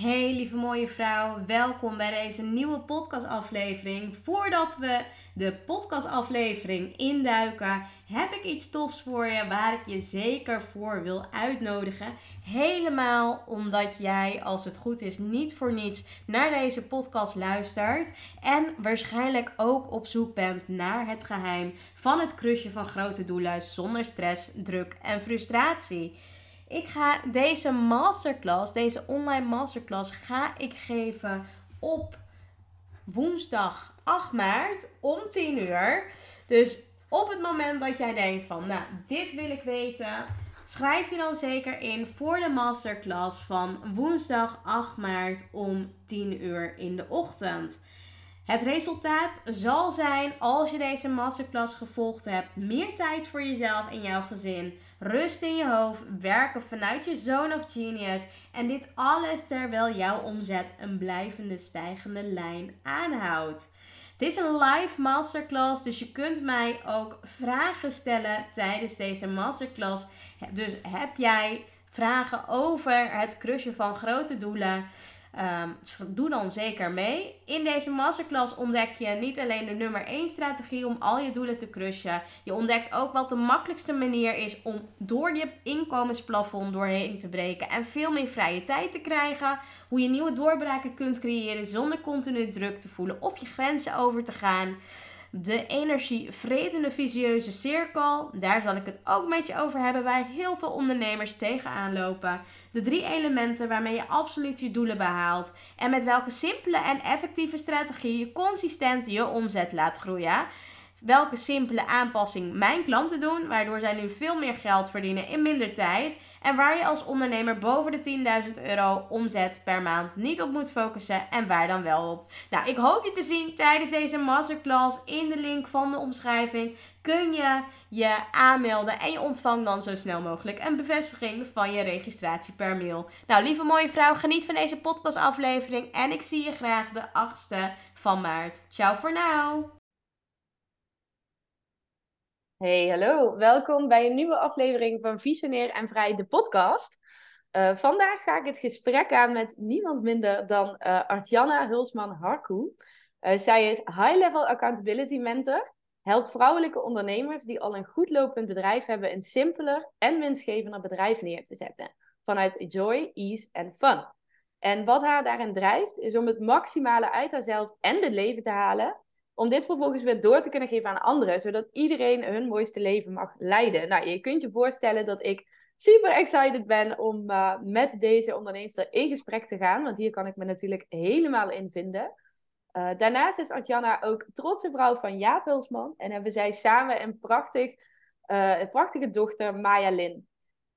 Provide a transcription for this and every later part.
Hey lieve mooie vrouw, welkom bij deze nieuwe podcastaflevering. Voordat we de podcastaflevering induiken, heb ik iets tofs voor je waar ik je zeker voor wil uitnodigen. Helemaal omdat jij, als het goed is, niet voor niets naar deze podcast luistert en waarschijnlijk ook op zoek bent naar het geheim van het krusje van grote doelen zonder stress, druk en frustratie. Ik ga deze masterclass, deze online masterclass, ga ik geven op woensdag 8 maart om 10 uur. Dus op het moment dat jij denkt van, nou, dit wil ik weten, schrijf je dan zeker in voor de masterclass van woensdag 8 maart om 10 uur in de ochtend. Het resultaat zal zijn, als je deze masterclass gevolgd hebt, meer tijd voor jezelf en jouw gezin, rust in je hoofd, werken vanuit je zone of genius en dit alles terwijl jouw omzet een blijvende stijgende lijn aanhoudt. Het is een live masterclass, dus je kunt mij ook vragen stellen tijdens deze masterclass. Dus heb jij vragen over het crushen van grote doelen? Um, doe dan zeker mee. In deze masterclass ontdek je niet alleen de nummer 1 strategie om al je doelen te crushen. Je ontdekt ook wat de makkelijkste manier is om door je inkomensplafond doorheen te breken en veel meer vrije tijd te krijgen. Hoe je nieuwe doorbraken kunt creëren zonder continu druk te voelen of je grenzen over te gaan de energievretende visieuze cirkel. Daar zal ik het ook met je over hebben, waar heel veel ondernemers tegenaan lopen. De drie elementen waarmee je absoluut je doelen behaalt. En met welke simpele en effectieve strategie je consistent je omzet laat groeien welke simpele aanpassing mijn klanten doen, waardoor zij nu veel meer geld verdienen in minder tijd. En waar je als ondernemer boven de 10.000 euro omzet per maand niet op moet focussen en waar dan wel op. Nou, ik hoop je te zien tijdens deze masterclass. In de link van de omschrijving kun je je aanmelden en je ontvangt dan zo snel mogelijk een bevestiging van je registratie per mail. Nou, lieve mooie vrouw, geniet van deze podcastaflevering en ik zie je graag de 8e van maart. Ciao voor nu! Hey, hallo. Welkom bij een nieuwe aflevering van Visionair en Vrij, de podcast. Uh, vandaag ga ik het gesprek aan met niemand minder dan uh, Artjana Hulsman-Harku. Uh, zij is High-Level Accountability Mentor, helpt vrouwelijke ondernemers die al een goed lopend bedrijf hebben een simpeler en winstgevender bedrijf neer te zetten. Vanuit joy, ease en fun. En wat haar daarin drijft, is om het maximale uit haarzelf en het leven te halen om dit vervolgens weer door te kunnen geven aan anderen, zodat iedereen hun mooiste leven mag leiden. Nou, je kunt je voorstellen dat ik super excited ben om uh, met deze onderneemster in gesprek te gaan, want hier kan ik me natuurlijk helemaal in vinden. Uh, daarnaast is Adjana ook trotse vrouw van Jaap Hulsman en hebben zij samen een, prachtig, uh, een prachtige dochter, Maya Lin.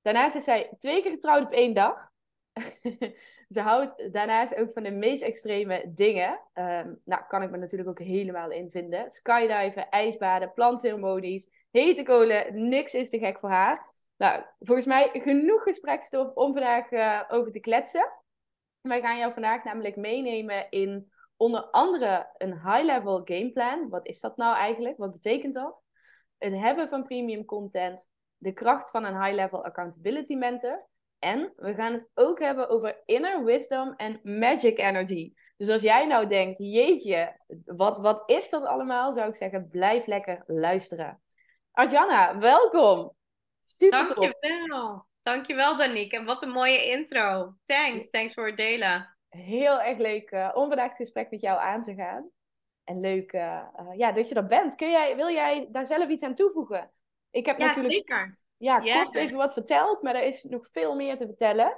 Daarnaast is zij twee keer getrouwd op één dag. Ze houdt daarnaast ook van de meest extreme dingen. Um, nou, kan ik me natuurlijk ook helemaal in vinden. Skydiven, ijsbaden, plantceremonies, hete kolen. Niks is te gek voor haar. Nou, volgens mij genoeg gesprekstof om vandaag uh, over te kletsen. Wij gaan jou vandaag namelijk meenemen in onder andere een high-level gameplan. Wat is dat nou eigenlijk? Wat betekent dat? Het hebben van premium content. De kracht van een high-level accountability mentor. En we gaan het ook hebben over inner wisdom en magic energy. Dus als jij nou denkt, jeetje, wat, wat is dat allemaal? Zou ik zeggen, blijf lekker luisteren. Arjana, welkom. Super Dankjewel. Dankjewel Danique. En wat een mooie intro. Thanks. Thanks voor het delen. Heel erg leuk uh, om vandaag het gesprek met jou aan te gaan. En leuk uh, uh, ja, dat je er bent. Kun jij, wil jij daar zelf iets aan toevoegen? Ik heb ja, natuurlijk... zeker ja, kort even wat verteld, maar er is nog veel meer te vertellen.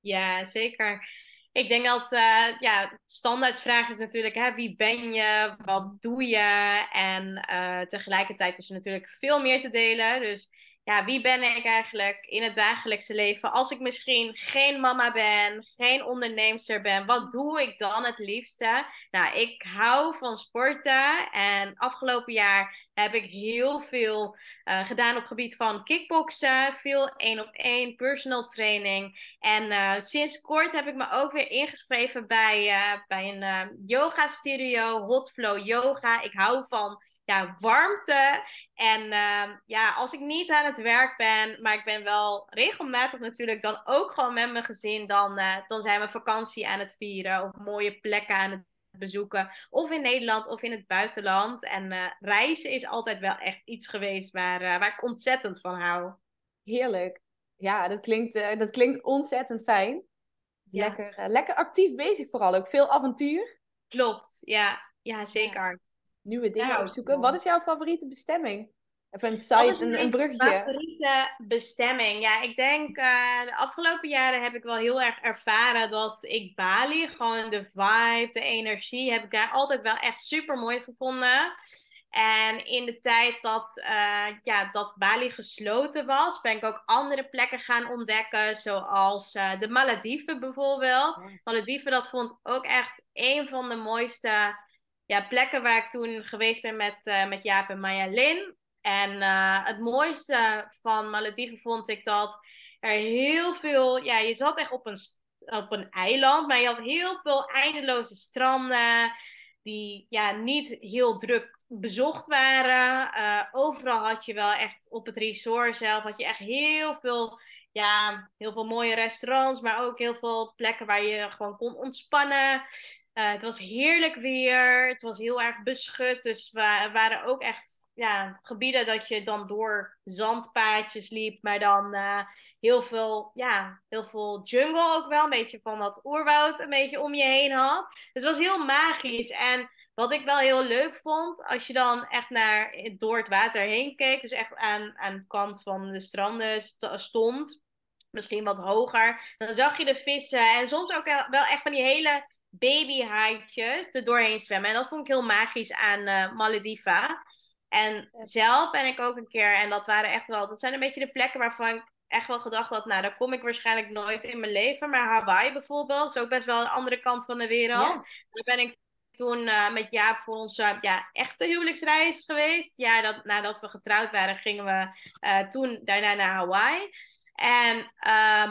Ja, zeker. Ik denk dat uh, ja, standaardvraag is natuurlijk, hè, wie ben je, wat doe je? En uh, tegelijkertijd is er natuurlijk veel meer te delen. Dus ja, wie ben ik eigenlijk in het dagelijkse leven? Als ik misschien geen mama ben, geen onderneemster ben, wat doe ik dan het liefste? Nou, ik hou van sporten en afgelopen jaar heb ik heel veel uh, gedaan op gebied van kickboksen, veel één op één, personal training. En uh, sinds kort heb ik me ook weer ingeschreven bij, uh, bij een yoga studio, Hot Flow Yoga. Ik hou van ja, warmte. En uh, ja, als ik niet aan het werk ben, maar ik ben wel regelmatig natuurlijk dan ook gewoon met mijn gezin, dan, uh, dan zijn we vakantie aan het vieren of mooie plekken aan het bezoeken. Of in Nederland of in het buitenland. En uh, reizen is altijd wel echt iets geweest waar, waar ik ontzettend van hou. Heerlijk. Ja, dat klinkt, dat klinkt ontzettend fijn. Dus ja. lekker, lekker actief bezig vooral ook. Veel avontuur. Klopt, ja. Ja, zeker. Ja nieuwe dingen ja, opzoeken. Wat is jouw favoriete bestemming? Even een site, een, een bruggetje. favoriete bestemming? Ja, ik denk uh, de afgelopen jaren heb ik wel heel erg ervaren dat ik Bali, gewoon de vibe, de energie, heb ik daar altijd wel echt super mooi gevonden. En in de tijd dat, uh, ja, dat Bali gesloten was, ben ik ook andere plekken gaan ontdekken, zoals uh, de Malediven bijvoorbeeld. Malediven, dat vond ik ook echt een van de mooiste ja, plekken waar ik toen geweest ben met, uh, met Jaap en Maya Lin. En uh, het mooiste van Malediven vond ik dat er heel veel... Ja, je zat echt op een, op een eiland, maar je had heel veel eindeloze stranden... die ja, niet heel druk bezocht waren. Uh, overal had je wel echt op het resort zelf... had je echt heel veel ja, heel veel mooie restaurants, maar ook heel veel plekken waar je gewoon kon ontspannen. Uh, het was heerlijk weer. Het was heel erg beschut. Dus we waren ook echt ja, gebieden dat je dan door zandpaadjes liep. Maar dan uh, heel, veel, ja, heel veel jungle ook wel. Een beetje van dat oerwoud een beetje om je heen had. Dus het was heel magisch. En wat ik wel heel leuk vond, als je dan echt naar, door het water heen keek. Dus echt aan, aan de kant van de stranden stond. Misschien wat hoger. Dan zag je de vissen. En soms ook wel echt van die hele babyhaaitjes er doorheen zwemmen. En dat vond ik heel magisch aan uh, Malediva. En zelf ben ik ook een keer, en dat waren echt wel, dat zijn een beetje de plekken waarvan ik echt wel gedacht had, nou, daar kom ik waarschijnlijk nooit in mijn leven. Maar Hawaii bijvoorbeeld, is ook best wel de andere kant van de wereld. Daar ben ik toen uh, met Jaap voor onze ja, echte huwelijksreis geweest. Ja, dat, nadat we getrouwd waren, gingen we uh, toen daarna naar Hawaii. En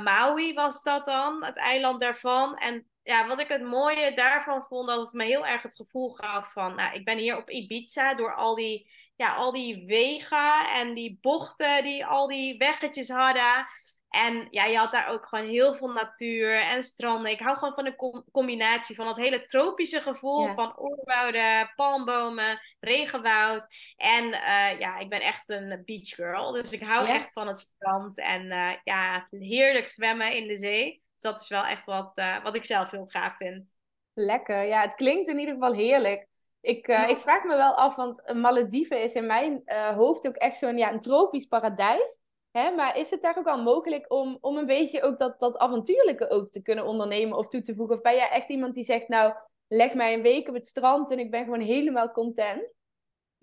Maui was dat dan, het eiland daarvan. En ja, wat ik het mooie daarvan vond, dat het me heel erg het gevoel gaf van, nou, ik ben hier op Ibiza door al die, ja, al die wegen en die bochten die al die weggetjes hadden. En ja, je had daar ook gewoon heel veel natuur en stranden. Ik hou gewoon van de combinatie van dat hele tropische gevoel van oerwouden, palmbomen, regenwoud. En uh, ja, ik ben echt een beach girl. Dus ik hou echt van het strand en uh, ja, heerlijk zwemmen in de zee dat is wel echt wat, uh, wat ik zelf heel gaaf vind. Lekker, ja, het klinkt in ieder geval heerlijk. Ik, uh, ik vraag me wel af, want Malediven is in mijn uh, hoofd ook echt zo'n ja, een tropisch paradijs. Hè? Maar is het daar ook wel mogelijk om, om een beetje ook dat, dat avontuurlijke ook te kunnen ondernemen of toe te voegen? Of ben jij echt iemand die zegt, nou, leg mij een week op het strand en ik ben gewoon helemaal content?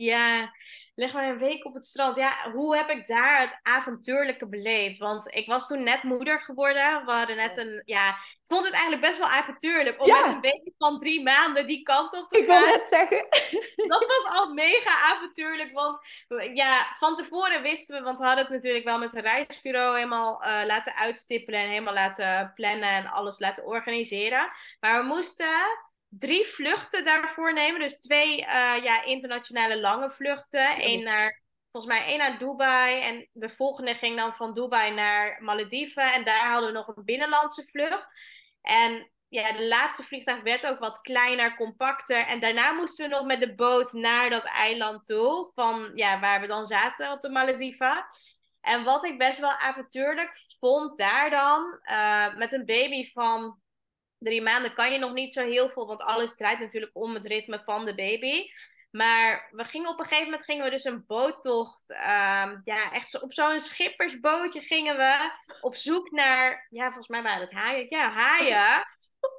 Ja, leg maar een week op het strand. Ja, hoe heb ik daar het avontuurlijke beleefd? Want ik was toen net moeder geworden. We hadden net een, ja, ik vond het eigenlijk best wel avontuurlijk om met een baby van drie maanden die kant op te gaan. Ik wil net zeggen. Dat was al mega avontuurlijk, want ja, van tevoren wisten we, want we hadden het natuurlijk wel met een reisbureau helemaal uh, laten uitstippelen en helemaal laten plannen en alles laten organiseren. Maar we moesten drie vluchten daarvoor nemen. Dus twee uh, ja, internationale lange vluchten. Eén naar, volgens mij één naar Dubai. En de volgende ging dan van Dubai naar Malediven. En daar hadden we nog een binnenlandse vlucht. En ja, de laatste vliegtuig werd ook wat kleiner, compacter. En daarna moesten we nog met de boot naar dat eiland toe. Van ja, waar we dan zaten op de Malediven. En wat ik best wel avontuurlijk vond daar dan, uh, met een baby van drie maanden kan je nog niet zo heel veel, want alles draait natuurlijk om het ritme van de baby. Maar we gingen op een gegeven moment gingen we dus een boottocht. ehm, ja, echt op zo'n schippersbootje gingen we op zoek naar. Ja, volgens mij waren het haaien. Ja, haaien.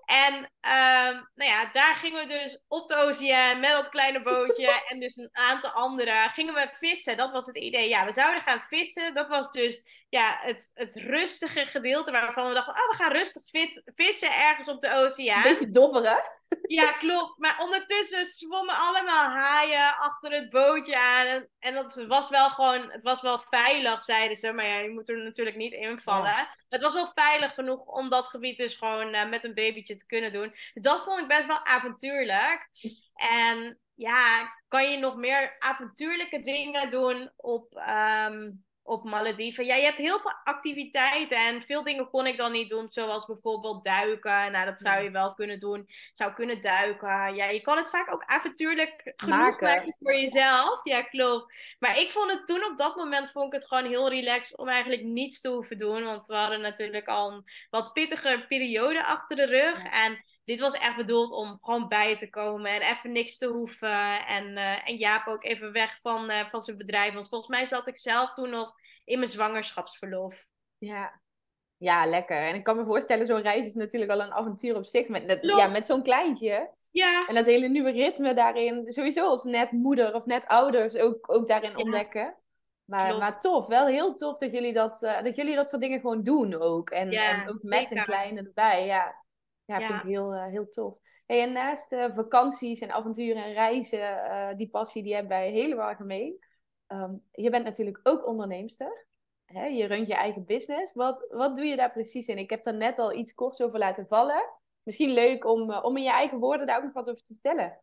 En ehm, nou ja, daar gingen we dus op de oceaan met dat kleine bootje en dus een aantal anderen. Gingen we vissen, dat was het idee. Ja, we zouden gaan vissen. Dat was dus ja, het, het rustige gedeelte waarvan we dachten, oh, we gaan rustig vis- vissen ergens op de oceaan. beetje dobberen. Ja, klopt. Maar ondertussen zwommen allemaal haaien achter het bootje aan. En, en dat was wel gewoon, het was wel veilig, zeiden ze. Maar ja, je moet er natuurlijk niet invallen. Het was wel veilig genoeg om dat gebied dus gewoon eh, met een babytje te kunnen doen. Dus dat vond ik best wel avontuurlijk. En ja, kan je nog meer avontuurlijke dingen doen op, ehm, op Malediven? Ja, je hebt heel veel activiteiten en veel dingen kon ik dan niet doen. Zoals bijvoorbeeld duiken. Nou, dat zou je wel kunnen doen. Zou kunnen duiken. Ja, je kan het vaak ook avontuurlijk genoeg Maken. maken, voor jezelf. Ja, klopt. Maar ik vond het toen op dat moment vond ik het gewoon heel relaxed om eigenlijk niets te hoeven doen. Want we hadden natuurlijk al een wat pittiger periode achter de rug. Ja. En dit was echt bedoeld om gewoon bij te komen en even niks te hoeven. En, eh, en Jaap ook even weg van, eh, van zijn bedrijf. Want volgens mij zat ik zelf toen nog in mijn zwangerschapsverlof. Ja. ja, lekker. En ik kan me voorstellen, zo'n reis is natuurlijk al een avontuur op zich. Met, net, ja, met zo'n kleintje. Ja, En dat hele nieuwe ritme daarin. Sowieso als net moeder of net ouders ook, ook daarin Ja. ontdekken. Maar, Klopt. maar tof, wel heel tof dat jullie dat, eh, dat jullie dat soort dingen gewoon doen ook. En, Ja, en ook met een kleine erbij. Ja, ja, Ja. vind ik heel, eh, heel tof. Hey, en naast eh, vakanties en avonturen en reizen, eh, die passie die hebben wij helemaal gemeen. Ehm, je bent natuurlijk ook onderneemster. Hè? Je runt je eigen business. Wat, wat doe je daar precies in? Ik heb daar net al iets korts over laten vallen. Misschien leuk om, om in je eigen woorden daar ook nog wat over te vertellen.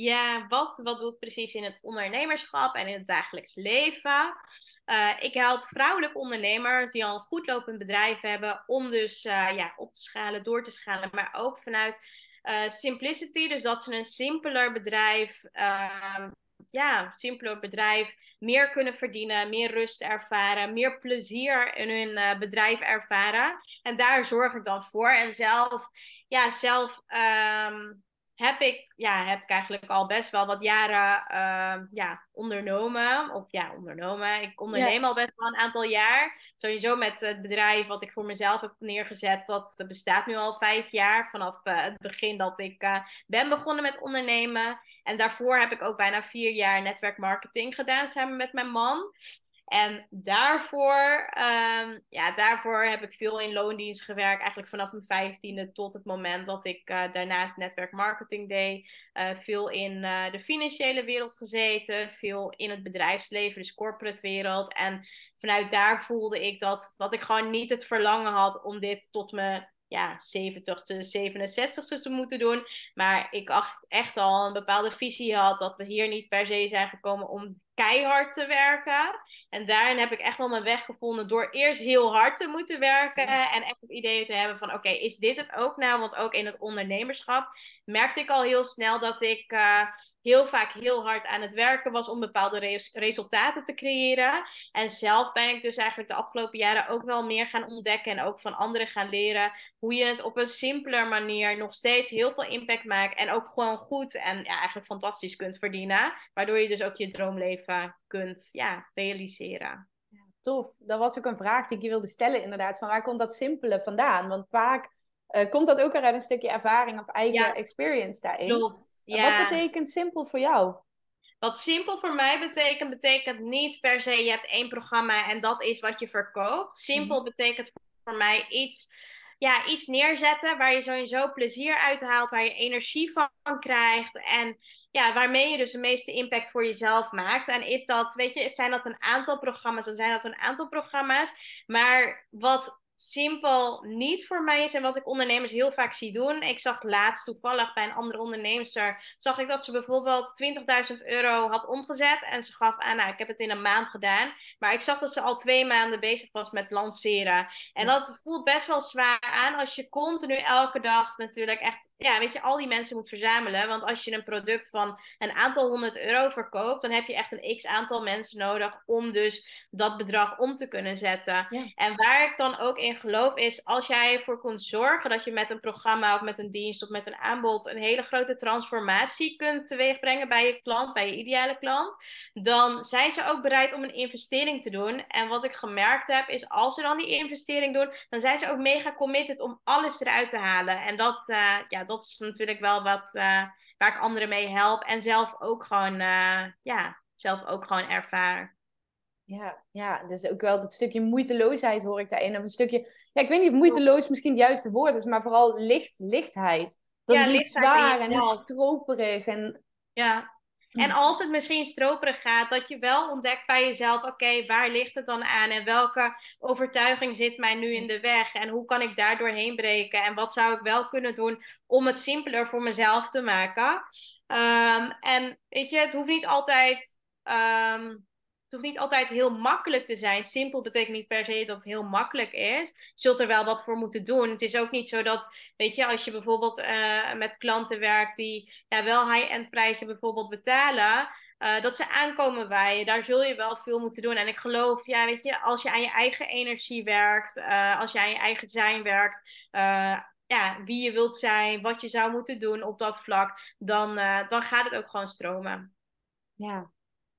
Ja, wat, wat doe ik precies in het ondernemerschap en in het dagelijks leven? Eh, ik help vrouwelijke ondernemers die al een goed lopend bedrijf hebben om dus eh, ja, op te schalen, door te schalen, maar ook vanuit eh, simplicity, dus dat ze een simpeler bedrijf, ehm, ja, simpeler bedrijf, meer kunnen verdienen, meer rust ervaren, meer plezier in hun bedrijf ervaren. En daar zorg ik dan voor. En zelf, ja, zelf ehm, heb ik, ja, heb ik eigenlijk al best wel wat jaren ehm, ja, ondernomen. Of ja, ondernomen. Ik onderneem al best wel een aantal jaar. Sowieso met het bedrijf wat ik voor mezelf heb neergezet. Dat bestaat nu al vijf jaar. Vanaf eh, het begin dat ik eh, ben begonnen met ondernemen. En daarvoor heb ik ook bijna vier jaar netwerkmarketing gedaan samen met mijn man. En daarvoor, ehm, ja, daarvoor heb ik veel in loondienst gewerkt. Eigenlijk vanaf mijn vijftiende tot het moment dat ik eh, daarnaast netwerkmarketing deed. Eh, veel in eh, de financiële wereld gezeten. Veel in het bedrijfsleven, dus corporate wereld. En vanuit daar voelde ik dat, dat ik gewoon niet het verlangen had om dit tot mijn ja, 70ste, 67ste te moeten doen. Maar ik echt al een bepaalde visie had dat we hier niet per se zijn gekomen om keihard te werken. En daarin heb ik echt wel mijn weg gevonden door eerst heel hard te moeten werken. En echt het idee te hebben van oké, is dit het ook nou? Want ook in het ondernemerschap merkte ik al heel snel dat ik eh, heel vaak heel hard aan het werken was om bepaalde res- resultaten te creëren. En zelf ben ik dus eigenlijk de afgelopen jaren ook wel meer gaan ontdekken en ook van anderen gaan leren hoe je het op een simpeler manier nog steeds heel veel impact maakt en ook gewoon goed en ja, eigenlijk fantastisch kunt verdienen. Waardoor je dus ook je droomleven kunt ja, realiseren. Tof. Dat was ook een vraag die ik je wilde stellen, inderdaad. Van waar komt dat simpele vandaan? Want vaak eh, komt dat ook uit een stukje ervaring of eigen Ja. experience daarin. Klopt. Ja. Wat betekent simpel voor jou? Wat simpel voor mij betekent, betekent niet per se je hebt één programma en dat is wat je verkoopt. Simpel betekent voor mij iets, ja, iets neerzetten waar je sowieso plezier uit haalt, waar je energie van krijgt en ja, waarmee je dus de meeste impact voor jezelf maakt. En is dat, weet je, zijn dat een aantal programma's, dan zijn dat een aantal programma's. Maar wat simpel niet voor mij is en wat ik ondernemers heel vaak zie doen. Ik zag laatst toevallig bij een andere onderneemster, zag ik dat ze bijvoorbeeld 20.000 euro had omgezet en ze gaf aan, nou ik heb het in een maand gedaan, maar ik zag dat ze al twee maanden bezig was met lanceren. En dat voelt best wel zwaar aan als je continu elke dag natuurlijk echt, ja weet je, al die mensen moet verzamelen. Want als je een product van een aantal honderd euro verkoopt, dan heb je echt een x aantal mensen nodig om dus dat bedrag om te kunnen zetten. Ja. En waar ik dan ook in geloof is, als jij ervoor kunt zorgen dat je met een programma of met een dienst of met een aanbod een hele grote transformatie kunt teweegbrengen bij je klant, bij je ideale klant, dan zijn ze ook bereid om een investering te doen. En wat ik gemerkt heb, is als ze dan die investering doen, dan zijn ze ook mega committed om alles eruit te halen. En dat, uh, ja, dat is natuurlijk wel wat uh, waar ik anderen mee help en zelf ook gewoon, uh, ja, zelf ook gewoon ervaar. Ja, ja, dus ook wel dat stukje moeiteloosheid hoor ik daarin. Of een stukje, ja, ik weet niet of moeiteloos misschien het juiste woord is, maar vooral licht, lichtheid. Dat ja, is niet zwaar en niet stroperig. En... Ja, en als het misschien stroperig gaat, dat je wel ontdekt bij jezelf: oké, waar ligt het dan aan? En welke overtuiging zit mij nu in de weg? En hoe kan ik daar doorheen breken? En wat zou ik wel kunnen doen om het simpeler voor mezelf te maken? Um, en weet je, het hoeft niet altijd. Um, het hoeft niet altijd heel makkelijk te zijn. Simpel betekent niet per se dat het heel makkelijk is. Je zult er wel wat voor moeten doen. Het is ook niet zo dat, weet je, als je bijvoorbeeld uh, met klanten werkt die ja, wel high-end prijzen bijvoorbeeld betalen. Uh, dat ze aankomen bij je. Daar zul je wel veel moeten doen. En ik geloof, ja, weet je, als je aan je eigen energie werkt, uh, als je aan je eigen zijn werkt, ja, wie je wilt zijn, wat je zou moeten doen op dat vlak, dan, dan gaat het ook gewoon stromen. Ja,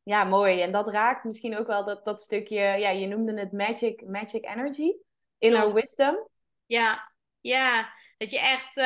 ja, mooi. En dat raakt misschien ook wel dat, dat stukje, ja, je noemde het magic, magic energy, inner wisdom. Ja, ja. Dat je echt, uh,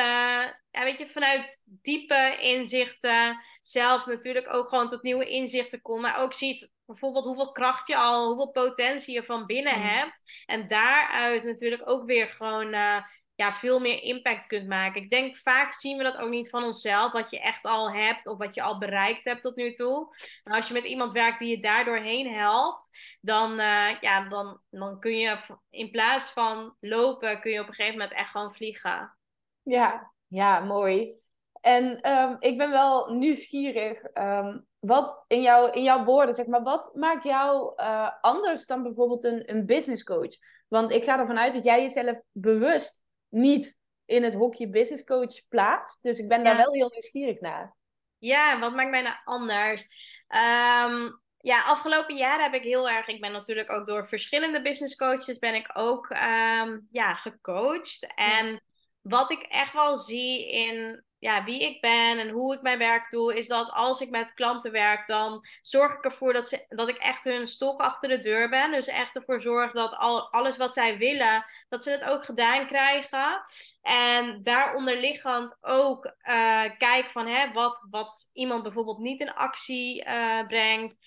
ja, weet je, vanuit diepe inzichten zelf natuurlijk ook gewoon tot nieuwe inzichten komt. Maar ook ziet bijvoorbeeld hoeveel kracht je al, hoeveel potentie je van binnen mm. hebt. En daaruit natuurlijk ook weer gewoon uh, ja, veel meer impact kunt maken. Ik denk vaak zien we dat ook niet van onszelf, wat je echt al hebt of wat je al bereikt hebt tot nu toe. Maar als je met iemand werkt die je daardoor heen helpt, dan, uh, ja, dan, dan kun je in plaats van lopen, kun je op een gegeven moment echt gewoon vliegen. Ja, ja, mooi. En um, ik ben wel nieuwsgierig. Um, wat in, jou, in jouw woorden, zeg maar, wat maakt jou uh, anders dan bijvoorbeeld een, een business coach? Want ik ga ervan uit dat jij jezelf bewust niet in het hokje business coach plaatst. Dus ik ben daar wel heel nieuwsgierig naar. Ja, wat maakt mij nou anders? Um, ja, afgelopen jaren heb ik heel erg. Ik ben natuurlijk ook door verschillende business coaches ben ik ook um, ja, gecoacht. En wat ik echt wel zie in ja, wie ik ben en hoe ik mijn werk doe, is dat als ik met klanten werk, dan zorg ik ervoor dat, ze, dat ik echt hun stok achter de deur ben. Dus echt ervoor zorg dat al, alles wat zij willen, dat ze het ook gedaan krijgen. En daaronder liggend ook uh, kijk van hè, wat, wat iemand bijvoorbeeld niet in actie uh, brengt.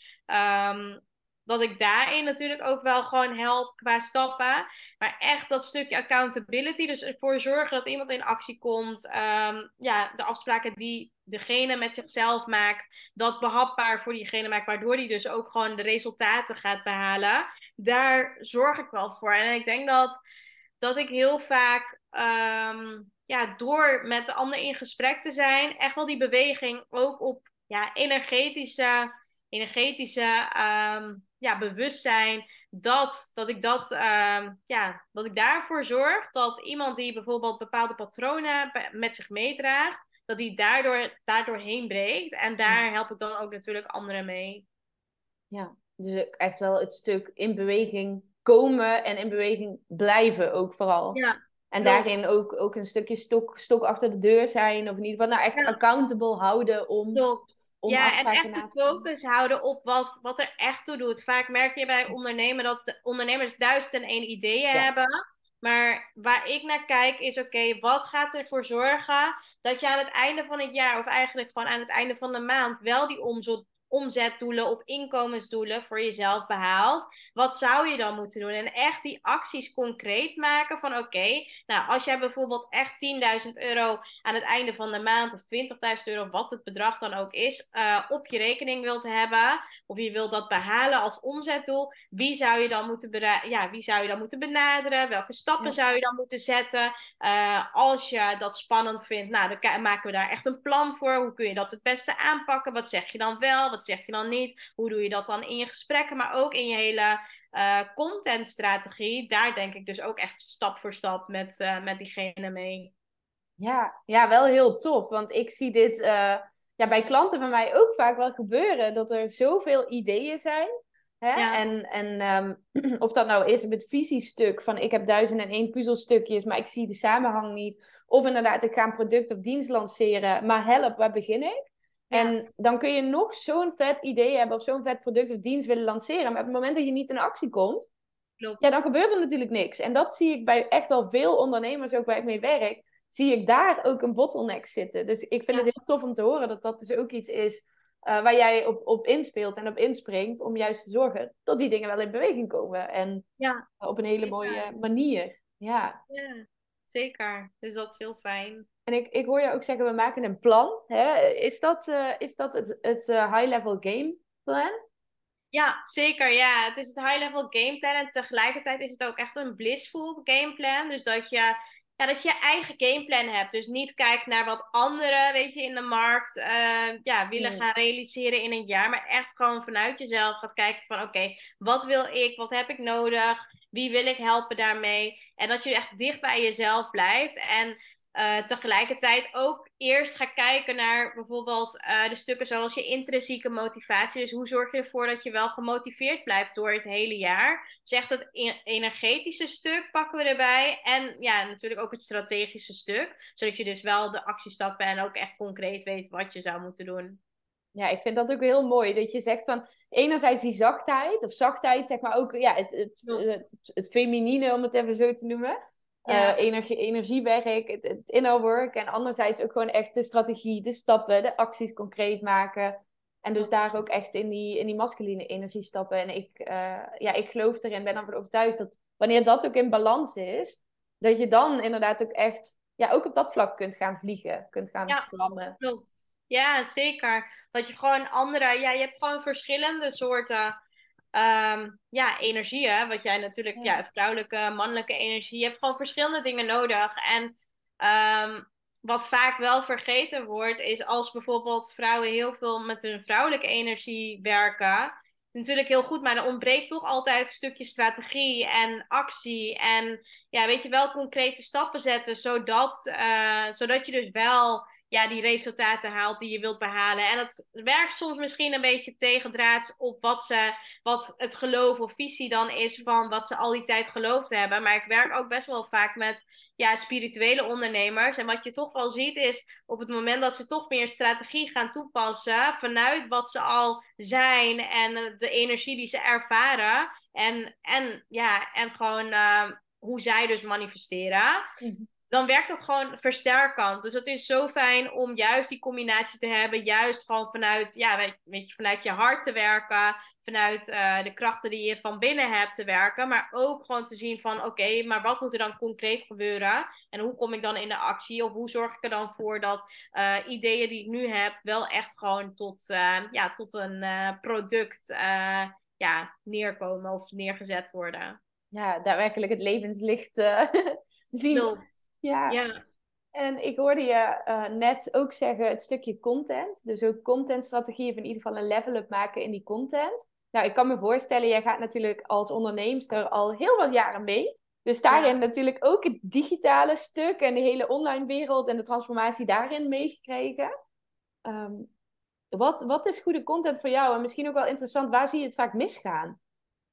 Um, dat ik daarin natuurlijk ook wel gewoon help qua stappen. Maar echt dat stukje accountability. Dus ervoor zorgen dat iemand in actie komt. Um, ja, de afspraken die degene met zichzelf maakt. Dat behapbaar voor diegene maakt. Waardoor die dus ook gewoon de resultaten gaat behalen. Daar zorg ik wel voor. En ik denk dat, dat ik heel vaak. Um, ja, door met de ander in gesprek te zijn, echt wel die beweging ook op ja, energetische, energetische um, ja, bewustzijn dat, dat ik dat, uh, ja, dat ik daarvoor zorg dat iemand die bijvoorbeeld bepaalde patronen met zich meedraagt, dat die daardoor, daardoor heen breekt. En daar help ik dan ook natuurlijk anderen mee. Ja, dus echt wel het stuk in beweging komen en in beweging blijven ook vooral. Ja, en daarin ook, ook een stukje stok, stok achter de deur zijn. Of in ieder geval nou echt accountable houden om, om Ja, en echt de focus houden op wat, wat er echt toe doet. Vaak merk je bij ondernemen dat de ondernemers duizend en één ideeën hebben. Maar waar ik naar kijk is, oké, wat gaat ervoor zorgen dat je aan het einde van het jaar, of eigenlijk gewoon aan het einde van de maand, wel die omzet, omzetdoelen of inkomensdoelen voor jezelf behaalt, wat zou je dan moeten doen? En echt die acties concreet maken van oké, nou als jij bijvoorbeeld echt 10.000 euro aan het einde van de maand of 20.000 euro, wat het bedrag dan ook is, uh, op je rekening wilt hebben, of je wilt dat behalen als omzetdoel, wie zou je dan moeten, ja, wie zou je dan moeten benaderen? Welke stappen zou je dan moeten zetten? Uh, als je dat spannend vindt, nou dan maken we daar echt een plan voor. Hoe kun je dat het beste aanpakken? Wat zeg je dan wel? Wat zeg je dan niet? Hoe doe je dat dan in je gesprekken, maar ook in je hele uh, contentstrategie? Daar denk ik dus ook echt stap voor stap met, uh, met diegene mee. Ja, ja, wel heel tof. Want ik zie dit uh, ja, bij klanten van mij ook vaak wel gebeuren. Dat er zoveel ideeën zijn. Hè? En, en ehm, of dat nou is met visiestuk van ik heb duizend en één puzzelstukjes, maar ik zie de samenhang niet. Of inderdaad, ik ga een product of dienst lanceren, maar help, waar begin ik? En dan kun je nog zo'n vet idee hebben of zo'n vet product of dienst willen lanceren. Maar op het moment dat je niet in actie komt, Klopt. ja, dan gebeurt er natuurlijk niks. En dat zie ik bij echt al veel ondernemers, ook waar ik mee werk, zie ik daar ook een bottleneck zitten. Dus ik vind het heel tof om te horen dat dat dus ook iets is uh, waar jij op, op inspeelt en op inspringt. Om juist te zorgen dat die dingen wel in beweging komen. En ja. op een hele mooie manier. Ja. ja, zeker. Dus dat is heel fijn. En ik, ik hoor je ook zeggen, we maken een plan. Hè? Is dat, uh, is dat het, het uh, high-level game plan? Ja, zeker. Ja, het is het high-level game plan. En tegelijkertijd is het ook echt een blissful game plan. Dus dat je ja, dat je je eigen gameplan hebt. Dus niet kijkt naar wat anderen, weet je, in de markt uh, ja, willen gaan realiseren in een jaar. Maar echt gewoon vanuit jezelf gaat kijken van oké, wat wil ik? Wat heb ik nodig? Wie wil ik helpen daarmee? En dat je echt dicht bij jezelf blijft. En uh, tegelijkertijd ook eerst ga kijken naar bijvoorbeeld uh, de stukken zoals je intrinsieke motivatie. Dus hoe zorg je ervoor dat je wel gemotiveerd blijft door het hele jaar? Dus echt het energetische stuk pakken we erbij. En ja, natuurlijk ook het strategische stuk. Zodat je dus wel de actiestappen en ook echt concreet weet wat je zou moeten doen. Ja, ik vind dat ook heel mooi. Dat je zegt van enerzijds die zachtheid, of zachtheid, zeg maar ook ja, het, het, het, het feminine, om het even zo te noemen. Ja. Uh, energie, energiewerk, het, het inner work. En anderzijds ook gewoon echt de strategie, de stappen, de acties concreet maken. En dus daar ook echt in die, in die masculine energie stappen. En ik, uh, ja, ik geloof erin, ben ervan overtuigd dat wanneer dat ook in balans is, dat je dan inderdaad ook echt, ja, ook op dat vlak kunt gaan vliegen, kunt gaan ja, vlammen. Klopt. Ja, zeker. Dat je gewoon andere, ja, je hebt gewoon verschillende soorten um, ja, energieën. Wat jij natuurlijk, ja. vrouwelijke, mannelijke energie. Je hebt gewoon verschillende dingen nodig. En um, wat vaak wel vergeten wordt, is als bijvoorbeeld vrouwen heel veel met hun vrouwelijke energie werken. Natuurlijk heel goed, maar er ontbreekt toch altijd een stukje strategie en actie. En ja, weet je wel, concrete stappen zetten, zodat, uh, zodat je dus wel ja, die resultaten haalt die je wilt behalen. En het werkt soms misschien een beetje tegendraads op wat, ze, wat het geloof of visie dan is van wat ze al die tijd geloofd hebben. Maar ik werk ook best wel vaak met ja, spirituele ondernemers. En wat je toch wel ziet is op het moment dat ze toch meer strategie gaan toepassen vanuit wat ze al zijn en de energie die ze ervaren. En, en, ja, en gewoon uh, hoe zij dus manifesteren. Mhm dan werkt dat gewoon versterkend. Dus het is zo fijn om juist die combinatie te hebben. Juist gewoon vanuit, ja, weet, je, vanuit je hart te werken. Vanuit uh, de krachten die je van binnen hebt te werken. Maar ook gewoon te zien van, oké, maar wat moet er dan concreet gebeuren? En hoe kom ik dan in de actie? Of hoe zorg ik er dan voor dat uh, ideeën die ik nu heb... wel echt gewoon tot, uh, ja, tot een product ja, neerkomen of neergezet worden. Ja, daadwerkelijk het levenslicht zien. Ja. ja. En ik hoorde je uh, net ook zeggen het stukje content. Dus ook contentstrategie of in ieder geval een level-up maken in die content. Nou, ik kan me voorstellen, jij gaat natuurlijk als onderneemster al heel wat jaren mee. Dus daarin natuurlijk ook het digitale stuk en de hele online wereld en de transformatie daarin meegekregen. Um, wat, wat is goede content voor jou? En misschien ook wel interessant, waar zie je het vaak misgaan?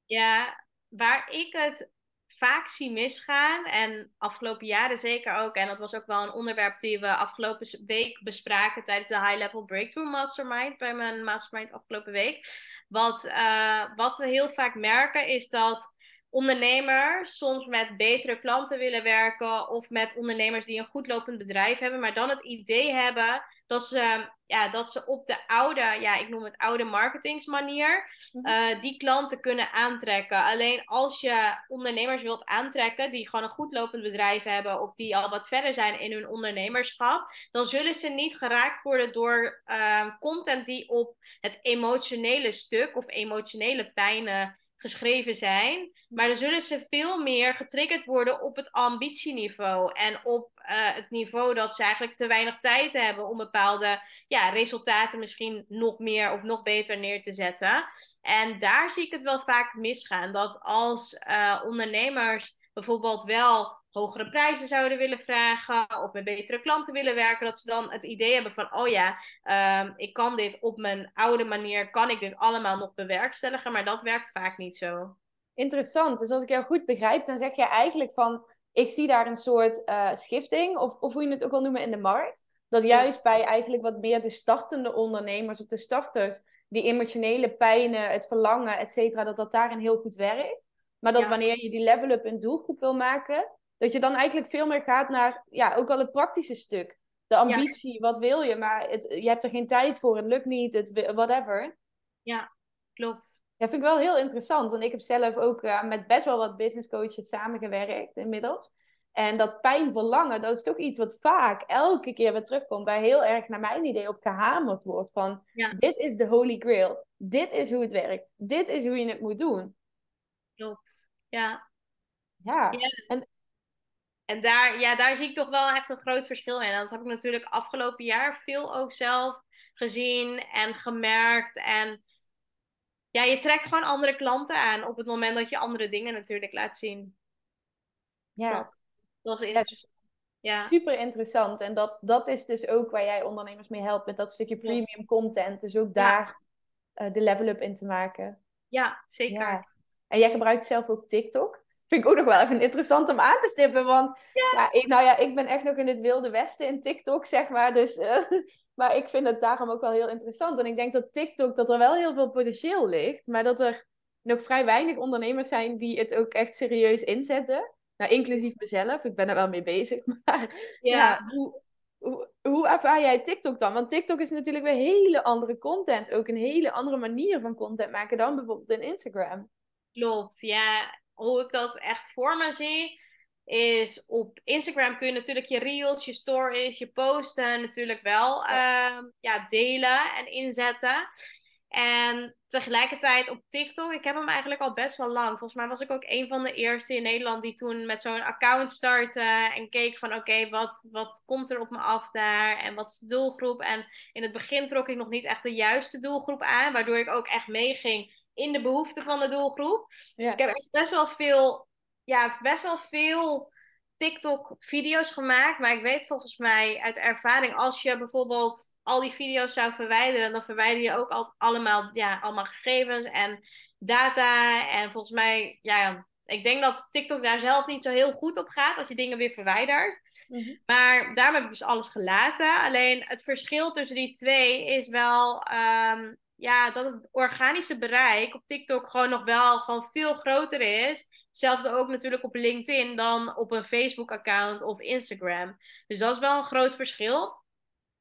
Ja, waar ik het vaak zie misgaan. En afgelopen jaren zeker ook. En dat was ook wel een onderwerp die we afgelopen week bespraken tijdens de High Level Breakthrough Mastermind. Bij mijn mastermind afgelopen week. Wat, uh, wat we heel vaak merken is dat ondernemers soms met betere klanten willen werken of met ondernemers die een goed lopend bedrijf hebben, maar dan het idee hebben dat ze, ja, dat ze op de oude, ja, ik noem het oude marketingsmanier, uh, die klanten kunnen aantrekken. Alleen als je ondernemers wilt aantrekken die gewoon een goed lopend bedrijf hebben of die al wat verder zijn in hun ondernemerschap, dan zullen ze niet geraakt worden door uh, content die op het emotionele stuk of emotionele pijnen geschreven zijn. Maar dan zullen ze veel meer getriggerd worden op het ambitieniveau. En op uh, het niveau dat ze eigenlijk te weinig tijd hebben om bepaalde ja, resultaten misschien nog meer of nog beter neer te zetten. En daar zie ik het wel vaak misgaan. Dat als uh, ondernemers bijvoorbeeld wel hogere prijzen zouden willen vragen of met betere klanten willen werken, dat ze dan het idee hebben van, oh ja, ehm, ik kan dit op mijn oude manier, kan ik dit allemaal nog bewerkstelligen, maar dat werkt vaak niet zo. Interessant. Dus als ik jou goed begrijp, dan zeg je eigenlijk van, ik zie daar een soort uh, schifting, of, of hoe je het ook wil noemen in de markt. Dat juist bij eigenlijk wat meer de startende ondernemers of de starters, die emotionele pijnen, het verlangen, et cetera, dat dat daarin heel goed werkt. Maar dat wanneer je die level-up een doelgroep wil maken, dat je dan eigenlijk veel meer gaat naar, ja, ook al het praktische stuk. De ambitie, wat wil je, maar het, je hebt er geen tijd voor, het lukt niet, het, whatever. Ja, klopt. Ja, vind ik wel heel interessant, want ik heb zelf ook uh, met best wel wat business coaches samengewerkt inmiddels. En dat pijn verlangen, dat is toch iets wat vaak elke keer weer terugkomt, waar heel erg naar mijn idee op gehamerd wordt van, dit is de holy grail, dit is hoe het werkt, dit is hoe je het moet doen. Klopt, ja. Ja, En, en daar, ja, daar zie ik toch wel echt een groot verschil in. En dat heb ik natuurlijk afgelopen jaar veel ook zelf gezien en gemerkt. En ja, je trekt gewoon andere klanten aan op het moment dat je andere dingen natuurlijk laat zien. Ja. Dat is interessant. Ja. Super interessant. En dat, dat is dus ook waar jij ondernemers mee helpt met dat stukje premium content. Dus ook daar uh, de level up in te maken. Ja, zeker. Ja. En jij gebruikt zelf ook TikTok. Vind ik ook nog wel even interessant om aan te stippen. Want ja. ik, nou ja, ik ben echt nog in het wilde westen in TikTok, zeg maar. Dus, uh, maar ik vind het daarom ook wel heel interessant. En ik denk dat TikTok, dat er wel heel veel potentieel ligt. Maar dat er nog vrij weinig ondernemers zijn die het ook echt serieus inzetten. Nou, inclusief mezelf. Ik ben er wel mee bezig. Maar ja, hoe, hoe, hoe ervaar jij TikTok dan? Want TikTok is natuurlijk weer hele andere content. Ook een hele andere manier van content maken dan bijvoorbeeld in Instagram. Klopt, ja. Hoe ik dat echt voor me zie, is op Instagram kun je natuurlijk je reels, je stories, je posten natuurlijk wel uh, ja, delen en inzetten. En tegelijkertijd op TikTok, ik heb hem eigenlijk al best wel lang. Volgens mij was ik ook een van de eerste in Nederland die toen met zo'n account startte en keek van oké, wat, wat komt er op me af daar en wat is de doelgroep? En in het begin trok ik nog niet echt de juiste doelgroep aan, waardoor ik ook echt meeging in de behoeften van de doelgroep. Dus ik heb echt best wel veel, ja, best wel veel TikTok-video's gemaakt. Maar ik weet volgens mij uit ervaring, als je bijvoorbeeld al die video's zou verwijderen, dan verwijder je ook al, allemaal, ja, allemaal gegevens en data. En volgens mij, ja, ik denk dat TikTok daar zelf niet zo heel goed op gaat als je dingen weer verwijdert. Mhm. Maar daarom heb ik dus alles gelaten. Alleen het verschil tussen die twee is wel ehm, ja, dat het organische bereik op TikTok gewoon nog wel gewoon veel groter is. Hetzelfde ook natuurlijk op LinkedIn dan op een Facebook-account of Instagram. Dus dat is wel een groot verschil.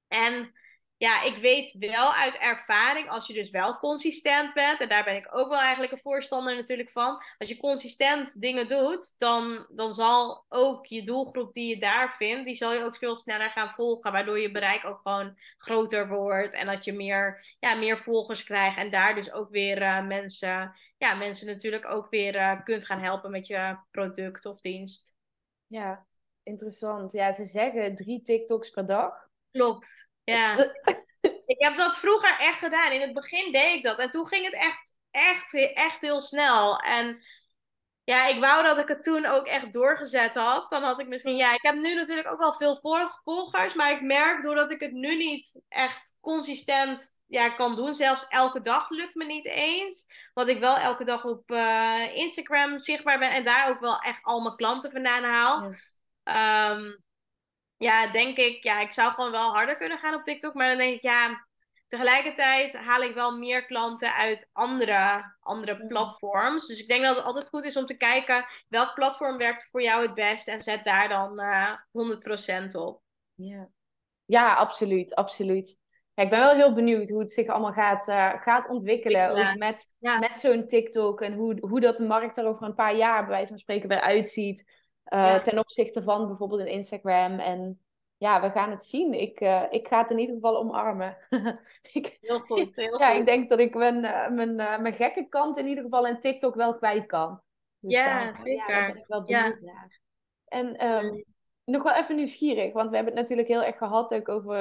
En ja, ik weet wel uit ervaring, als je dus wel consistent bent, en daar ben ik ook wel eigenlijk een voorstander natuurlijk van. Als je consistent dingen doet, dan, dan zal ook je doelgroep die je daar vindt, die zal je ook veel sneller gaan volgen, waardoor je bereik ook gewoon groter wordt en dat je meer, ja, meer volgers krijgt en daar dus ook weer uh, mensen, ja, mensen natuurlijk ook weer uh, kunt gaan helpen met je product of dienst. Ja, interessant. Ja, ze zeggen drie TikToks per dag. Klopt. Ja. ik heb dat vroeger echt gedaan. In het begin deed ik dat. En toen ging het echt, echt, echt heel snel. En ja, ik wou dat ik het toen ook echt doorgezet had. Dan had ik misschien, ja, ik heb nu natuurlijk ook wel veel volgers. Maar ik merk doordat ik het nu niet echt consistent ja, kan doen. Zelfs elke dag lukt me niet eens. Wat ik wel elke dag op uh, Instagram zichtbaar ben. En daar ook wel echt al mijn klanten vandaan haal. Ehm, ja, denk ik, ja, ik zou gewoon wel harder kunnen gaan op TikTok. Maar dan denk ik, ja, tegelijkertijd haal ik wel meer klanten uit andere, andere mm. platforms. Dus ik denk dat het altijd goed is om te kijken welk platform werkt voor jou het best. En zet daar dan uh, eh, 100% op. Ja. ja, absoluut, absoluut. Ja, ik ben wel heel benieuwd hoe het zich allemaal gaat, uh, gaat ontwikkelen. Ook met, met zo'n TikTok en hoe, hoe dat de markt er over een paar jaar, bij wijze van spreken, weer uitziet. Uh, Ten opzichte van bijvoorbeeld een Instagram. En ja, we gaan het zien. Ik, uh, ik ga het in ieder geval omarmen. ik, heel goed, heel ja, ik denk dat ik mijn, uh, mijn, mijn gekke kant in ieder geval in TikTok wel kwijt kan. Dus ja, zeker. Ja, daar ben ik wel benieuwd ja. naar. En um, nog wel even nieuwsgierig, want we hebben het natuurlijk heel erg gehad ook over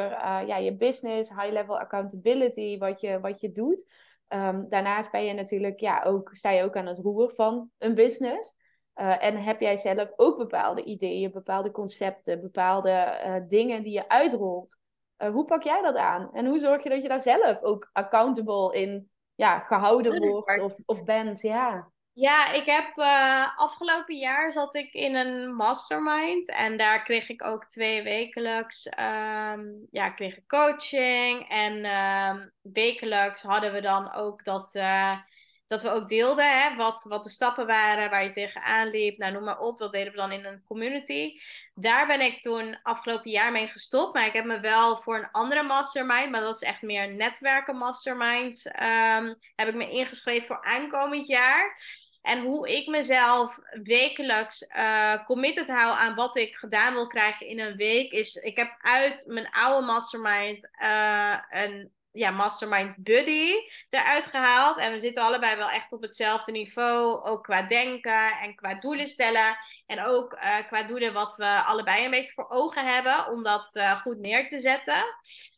ja, je business, high-level accountability, wat je, wat je doet. Um, daarnaast ben je natuurlijk, ja, ook, sta je ook aan het roer van een business. Uh, en heb jij zelf ook bepaalde ideeën, bepaalde concepten, bepaalde uh, dingen die je uitrolt? Uh, hoe pak jij dat aan? En hoe zorg je dat je daar zelf ook accountable in ja, gehouden wordt of, of bent? Ja. Ja, ik heb uh, afgelopen jaar zat ik in een mastermind en daar kreeg ik ook twee wekelijks um, ja, kreeg ik coaching en um, wekelijks hadden we dan ook dat, uh, dat we ook deelden hè, wat, wat de stappen waren waar je tegenaan liep, nou noem maar op, dat deden we dan in een community. Daar ben ik toen afgelopen jaar mee gestopt, maar ik heb me wel voor een andere mastermind, maar dat is echt meer netwerken mastermind, um, heb ik me ingeschreven voor aankomend jaar. En hoe ik mezelf wekelijks uh, committed hou aan wat ik gedaan wil krijgen in een week, is ik heb uit mijn oude mastermind uh, een ja, mastermind buddy eruit gehaald. En we zitten allebei wel echt op hetzelfde niveau. Ook qua denken en qua doelen stellen. En ook uh, qua doelen wat we allebei een beetje voor ogen hebben. Om dat uh, goed neer te zetten.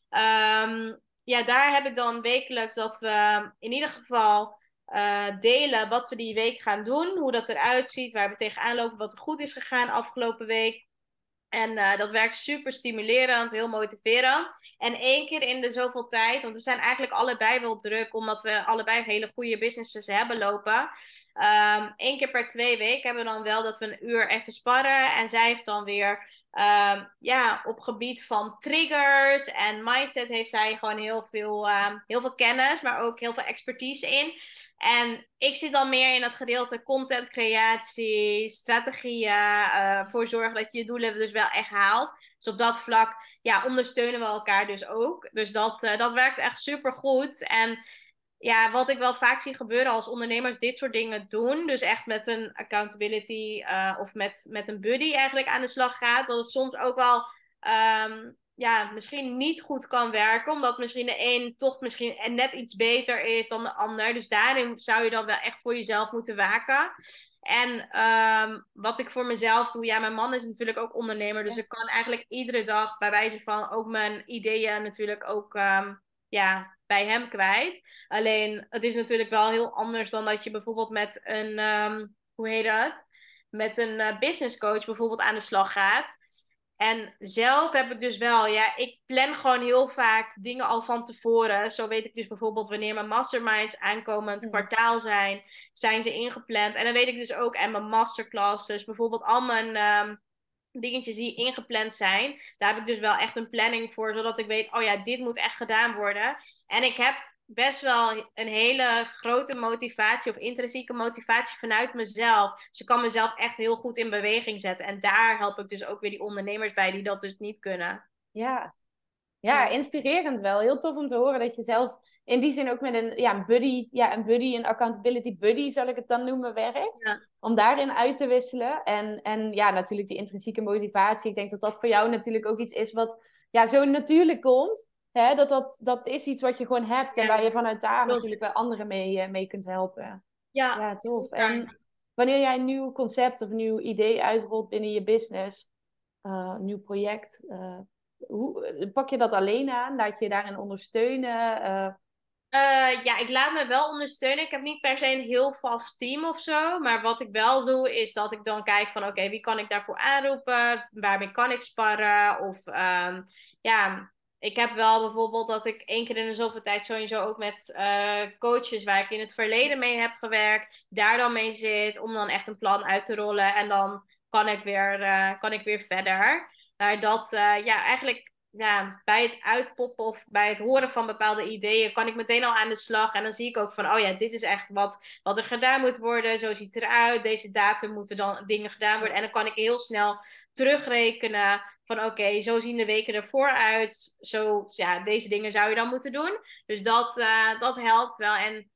Um, ja, daar heb ik dan wekelijks dat we in ieder geval uh, delen wat we die week gaan doen. Hoe dat eruit ziet, waar we tegenaan lopen, wat er goed is gegaan afgelopen week. En uh, dat werkt super stimulerend, heel motiverend. En één keer in de zoveel tijd, want we zijn eigenlijk allebei wel druk, omdat we allebei hele goede businesses hebben lopen. Eén keer per twee weken hebben we dan wel dat we een uur even sparren. En zij heeft dan weer Um, ja, op gebied van triggers en mindset heeft zij gewoon heel veel, um, heel veel kennis, maar ook heel veel expertise in. En ik zit dan meer in het gedeelte content creatie, strategieën, uh, voor zorgen dat je je doelen dus wel echt haalt. Dus op dat vlak ja, ondersteunen we elkaar dus ook. Dus dat, uh, dat werkt echt super goed. En ja, wat ik wel vaak zie gebeuren als ondernemers dit soort dingen doen, dus echt met een accountability uh, of met, met een buddy eigenlijk aan de slag gaat, dat het soms ook wel um, ja, misschien niet goed kan werken, omdat misschien de een toch misschien net iets beter is dan de ander. Dus daarin zou je dan wel echt voor jezelf moeten waken. En um, wat ik voor mezelf doe, ja, mijn man is natuurlijk ook ondernemer, dus ik kan eigenlijk iedere dag bij wijze van ook mijn ideeën natuurlijk ook um, ja, bij hem kwijt. Alleen het is natuurlijk wel heel anders dan dat je bijvoorbeeld met een, um, hoe heet dat? Met een uh, business coach bijvoorbeeld aan de slag gaat. En zelf heb ik dus wel, ja, ik plan gewoon heel vaak dingen al van tevoren. Zo weet ik dus bijvoorbeeld wanneer mijn masterminds aankomend mm. kwartaal zijn, zijn ze ingepland. En dan weet ik dus ook, en mijn masterclasses, bijvoorbeeld al mijn um, dingetjes die ingepland zijn. Daar heb ik dus wel echt een planning voor, zodat ik weet, oh ja, dit moet echt gedaan worden. En ik heb best wel een hele grote motivatie of intrinsieke motivatie vanuit mezelf. Ze kan mezelf echt heel goed in beweging zetten. En daar help ik dus ook weer die ondernemers bij die dat dus niet kunnen. Ja, ja inspirerend wel. Heel tof om te horen dat je zelf in die zin ook met een, ja, een buddy, ja, een buddy, een accountability buddy, zal ik het dan noemen, werkt. Ja. Om daarin uit te wisselen. En, en ja, natuurlijk die intrinsieke motivatie. Ik denk dat dat voor jou natuurlijk ook iets is wat ja, zo natuurlijk komt. Hè? Dat, dat, dat is iets wat je gewoon hebt. En waar je vanuit daar natuurlijk bij anderen mee, uh, mee kunt helpen. Ja, ja tof. En wanneer jij een nieuw concept of een nieuw idee uitrolt binnen je business, uh, een nieuw project, uh, hoe, pak je dat alleen aan? Laat je daarin ondersteunen? Uh, ja, ik laat me wel ondersteunen. Ik heb niet per se een heel vast team of zo. Maar wat ik wel doe, is dat ik dan kijk van... oké, wie kan ik daarvoor aanroepen? Waarmee kan ik sparren? Of um, ja, ik heb wel bijvoorbeeld dat ik één keer in de zoveel tijd... sowieso ook met uh, coaches waar ik in het verleden mee heb gewerkt... daar dan mee zit om dan echt een plan uit te rollen. En dan kan ik weer, kan ik weer verder. Maar dat, ja, eigenlijk ja, bij het uitpoppen of bij het horen van bepaalde ideeën kan ik meteen al aan de slag. En dan zie ik ook van, oh ja, dit is echt wat, wat er gedaan moet worden. Zo ziet het eruit. Deze datum moeten dan dingen gedaan worden. En dan kan ik heel snel terugrekenen van, oké, zo zien de weken ervoor uit. Zo, ja, deze dingen zou je dan moeten doen. Dus dat, uh, dat helpt wel. En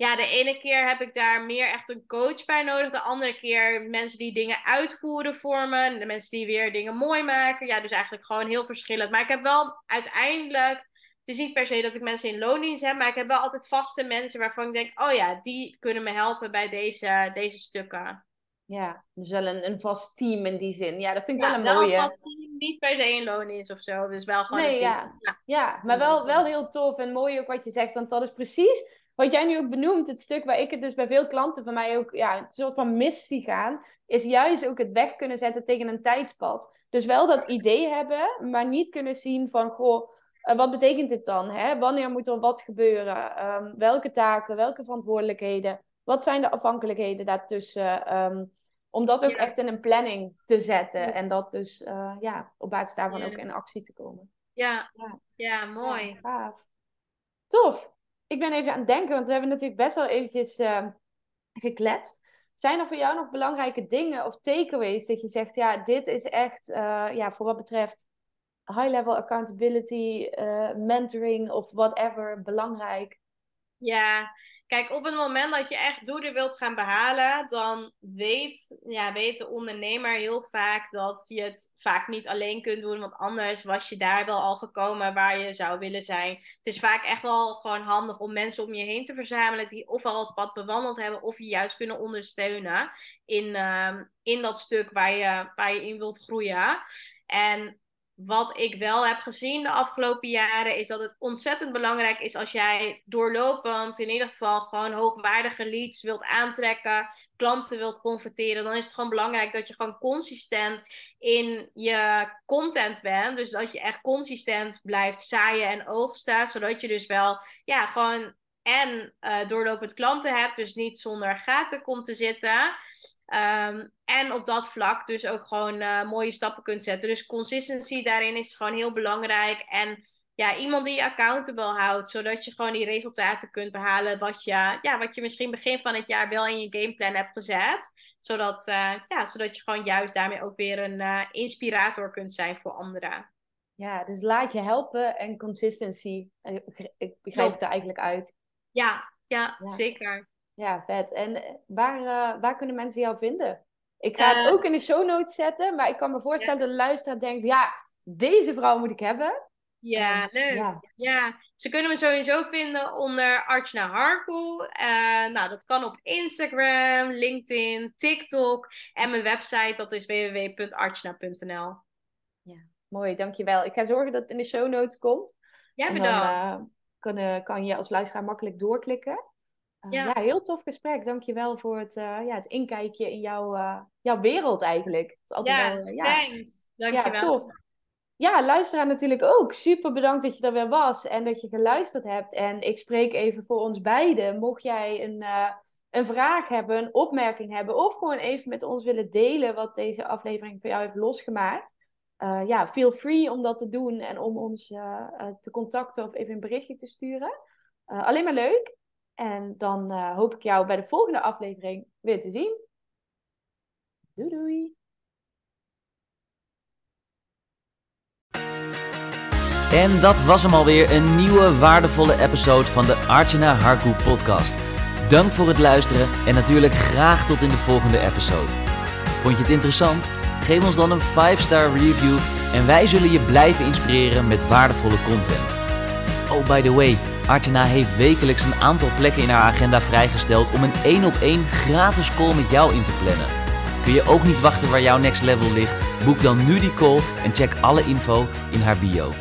ja, de ene keer heb ik daar meer echt een coach bij nodig. De andere keer mensen die dingen uitvoeren voor me. De mensen die weer dingen mooi maken. Ja, dus eigenlijk gewoon heel verschillend. Maar ik heb wel uiteindelijk. Het is niet per se dat ik mensen in loondienst heb. Maar ik heb wel altijd vaste mensen waarvan ik denk: oh ja, die kunnen me helpen bij deze, deze stukken. Ja, dus wel een, een vast team in die zin. Ja, dat vind ik ja, wel een mooie. een vast team, niet per se in loondienst of zo. Dus wel gewoon nee, een team. Ja, ja. ja maar wel, wel heel tof en mooi ook wat je zegt. Want dat is precies wat jij nu ook benoemt, het stuk waar ik het dus bij veel klanten van mij ook ja, een soort van mis zie gaan, is juist ook het weg kunnen zetten tegen een tijdspad. Dus wel dat idee hebben, maar niet kunnen zien van, goh, uh, wat betekent dit dan? Hè? Wanneer moet er wat gebeuren? Um, welke taken, welke verantwoordelijkheden? Wat zijn de afhankelijkheden daartussen? Um, om dat ook ja. echt in een planning te zetten. Ja. En dat dus uh, ja, op basis daarvan ook in actie te komen. Ja, ja. mooi. gaaf. Tof ik ben even aan het denken, want we hebben natuurlijk best wel eventjes uh, gekletst. Zijn er voor jou nog belangrijke dingen of takeaways dat je zegt, ja, dit is echt, uh, ja, voor wat betreft high-level accountability, uh, mentoring of whatever, belangrijk? Ja, Kijk, op het moment dat je echt doelen wilt gaan behalen, dan weet, ja, weet de ondernemer heel vaak dat je het vaak niet alleen kunt doen, want anders was je daar wel al gekomen waar je zou willen zijn. Het is vaak echt wel gewoon handig om mensen om je heen te verzamelen die ofwel het pad bewandeld hebben of je juist kunnen ondersteunen in, uh, in dat stuk waar je, waar je in wilt groeien. En wat ik wel heb gezien de afgelopen jaren, is dat het ontzettend belangrijk is als jij doorlopend in ieder geval gewoon hoogwaardige leads wilt aantrekken, klanten wilt converteren, dan is het gewoon belangrijk dat je gewoon consistent in je content bent. Dus dat je echt consistent blijft zaaien en oogsten, zodat je dus wel ja, gewoon en uh, doorlopend klanten hebt, dus niet zonder gaten komt te zitten. Um, en op dat vlak dus ook gewoon uh, mooie stappen kunt zetten. Dus consistency daarin is gewoon heel belangrijk. En ja, iemand die je accountable houdt, zodat je gewoon die resultaten kunt behalen. Wat je, ja, wat je misschien begin van het jaar wel in je gameplan hebt gezet. Zodat, uh, ja, zodat je gewoon juist daarmee ook weer een uh, inspirator kunt zijn voor anderen. Ja, dus laat je helpen en consistency. Ik begrijp het er eigenlijk uit. Ja, ja, ja. zeker. Ja, vet. En eh, waar, uh, waar kunnen mensen jou vinden? Ik ga het uh, ook in de show notes zetten, maar ik kan me voorstellen ja. dat de luisteraar denkt, ja, deze vrouw moet ik hebben. Ja, leuk. Ja. ja. ze kunnen me sowieso vinden onder Archna Harko. nou, dat kan op Instagram, LinkedIn, TikTok en mijn website, dat is www.archna.nl. Ja, mooi, dankjewel. Ik ga zorgen dat het in de show notes komt. Ja, bedankt. Dan, kan, kan je als luisteraar makkelijk doorklikken. Uh, ja. ja. heel tof gesprek. Dankjewel voor het, uh, ja, het inkijkje in jouw, uh, jouw wereld eigenlijk. Het is altijd ja, wel, ja, thanks. Dankjewel. Ja, tof. Ja, luisteraar natuurlijk ook. Super bedankt dat je er weer was en dat je geluisterd hebt. En ik spreek even voor ons beiden. Mocht jij een, een vraag hebben, een opmerking hebben... of gewoon even met ons willen delen wat deze aflevering voor jou heeft losgemaakt... ja, feel free om dat te doen en om ons te contacten of even een berichtje te sturen. alleen maar leuk. En dan uh, hoop ik jou bij de volgende aflevering weer te zien. Doei doei! En dat was hem alweer, een nieuwe waardevolle episode van de Archana Harku podcast. Dank voor het luisteren en natuurlijk graag tot in de volgende episode. Vond je het interessant? Geef ons dan een 5-star review en wij zullen je blijven inspireren met waardevolle content. Oh, by the way, Artena heeft wekelijks een aantal plekken in haar agenda vrijgesteld om een 1 op 1 gratis call met jou in te plannen. Kun je ook niet wachten waar jouw next level ligt? Boek dan nu die call en check alle info in haar bio.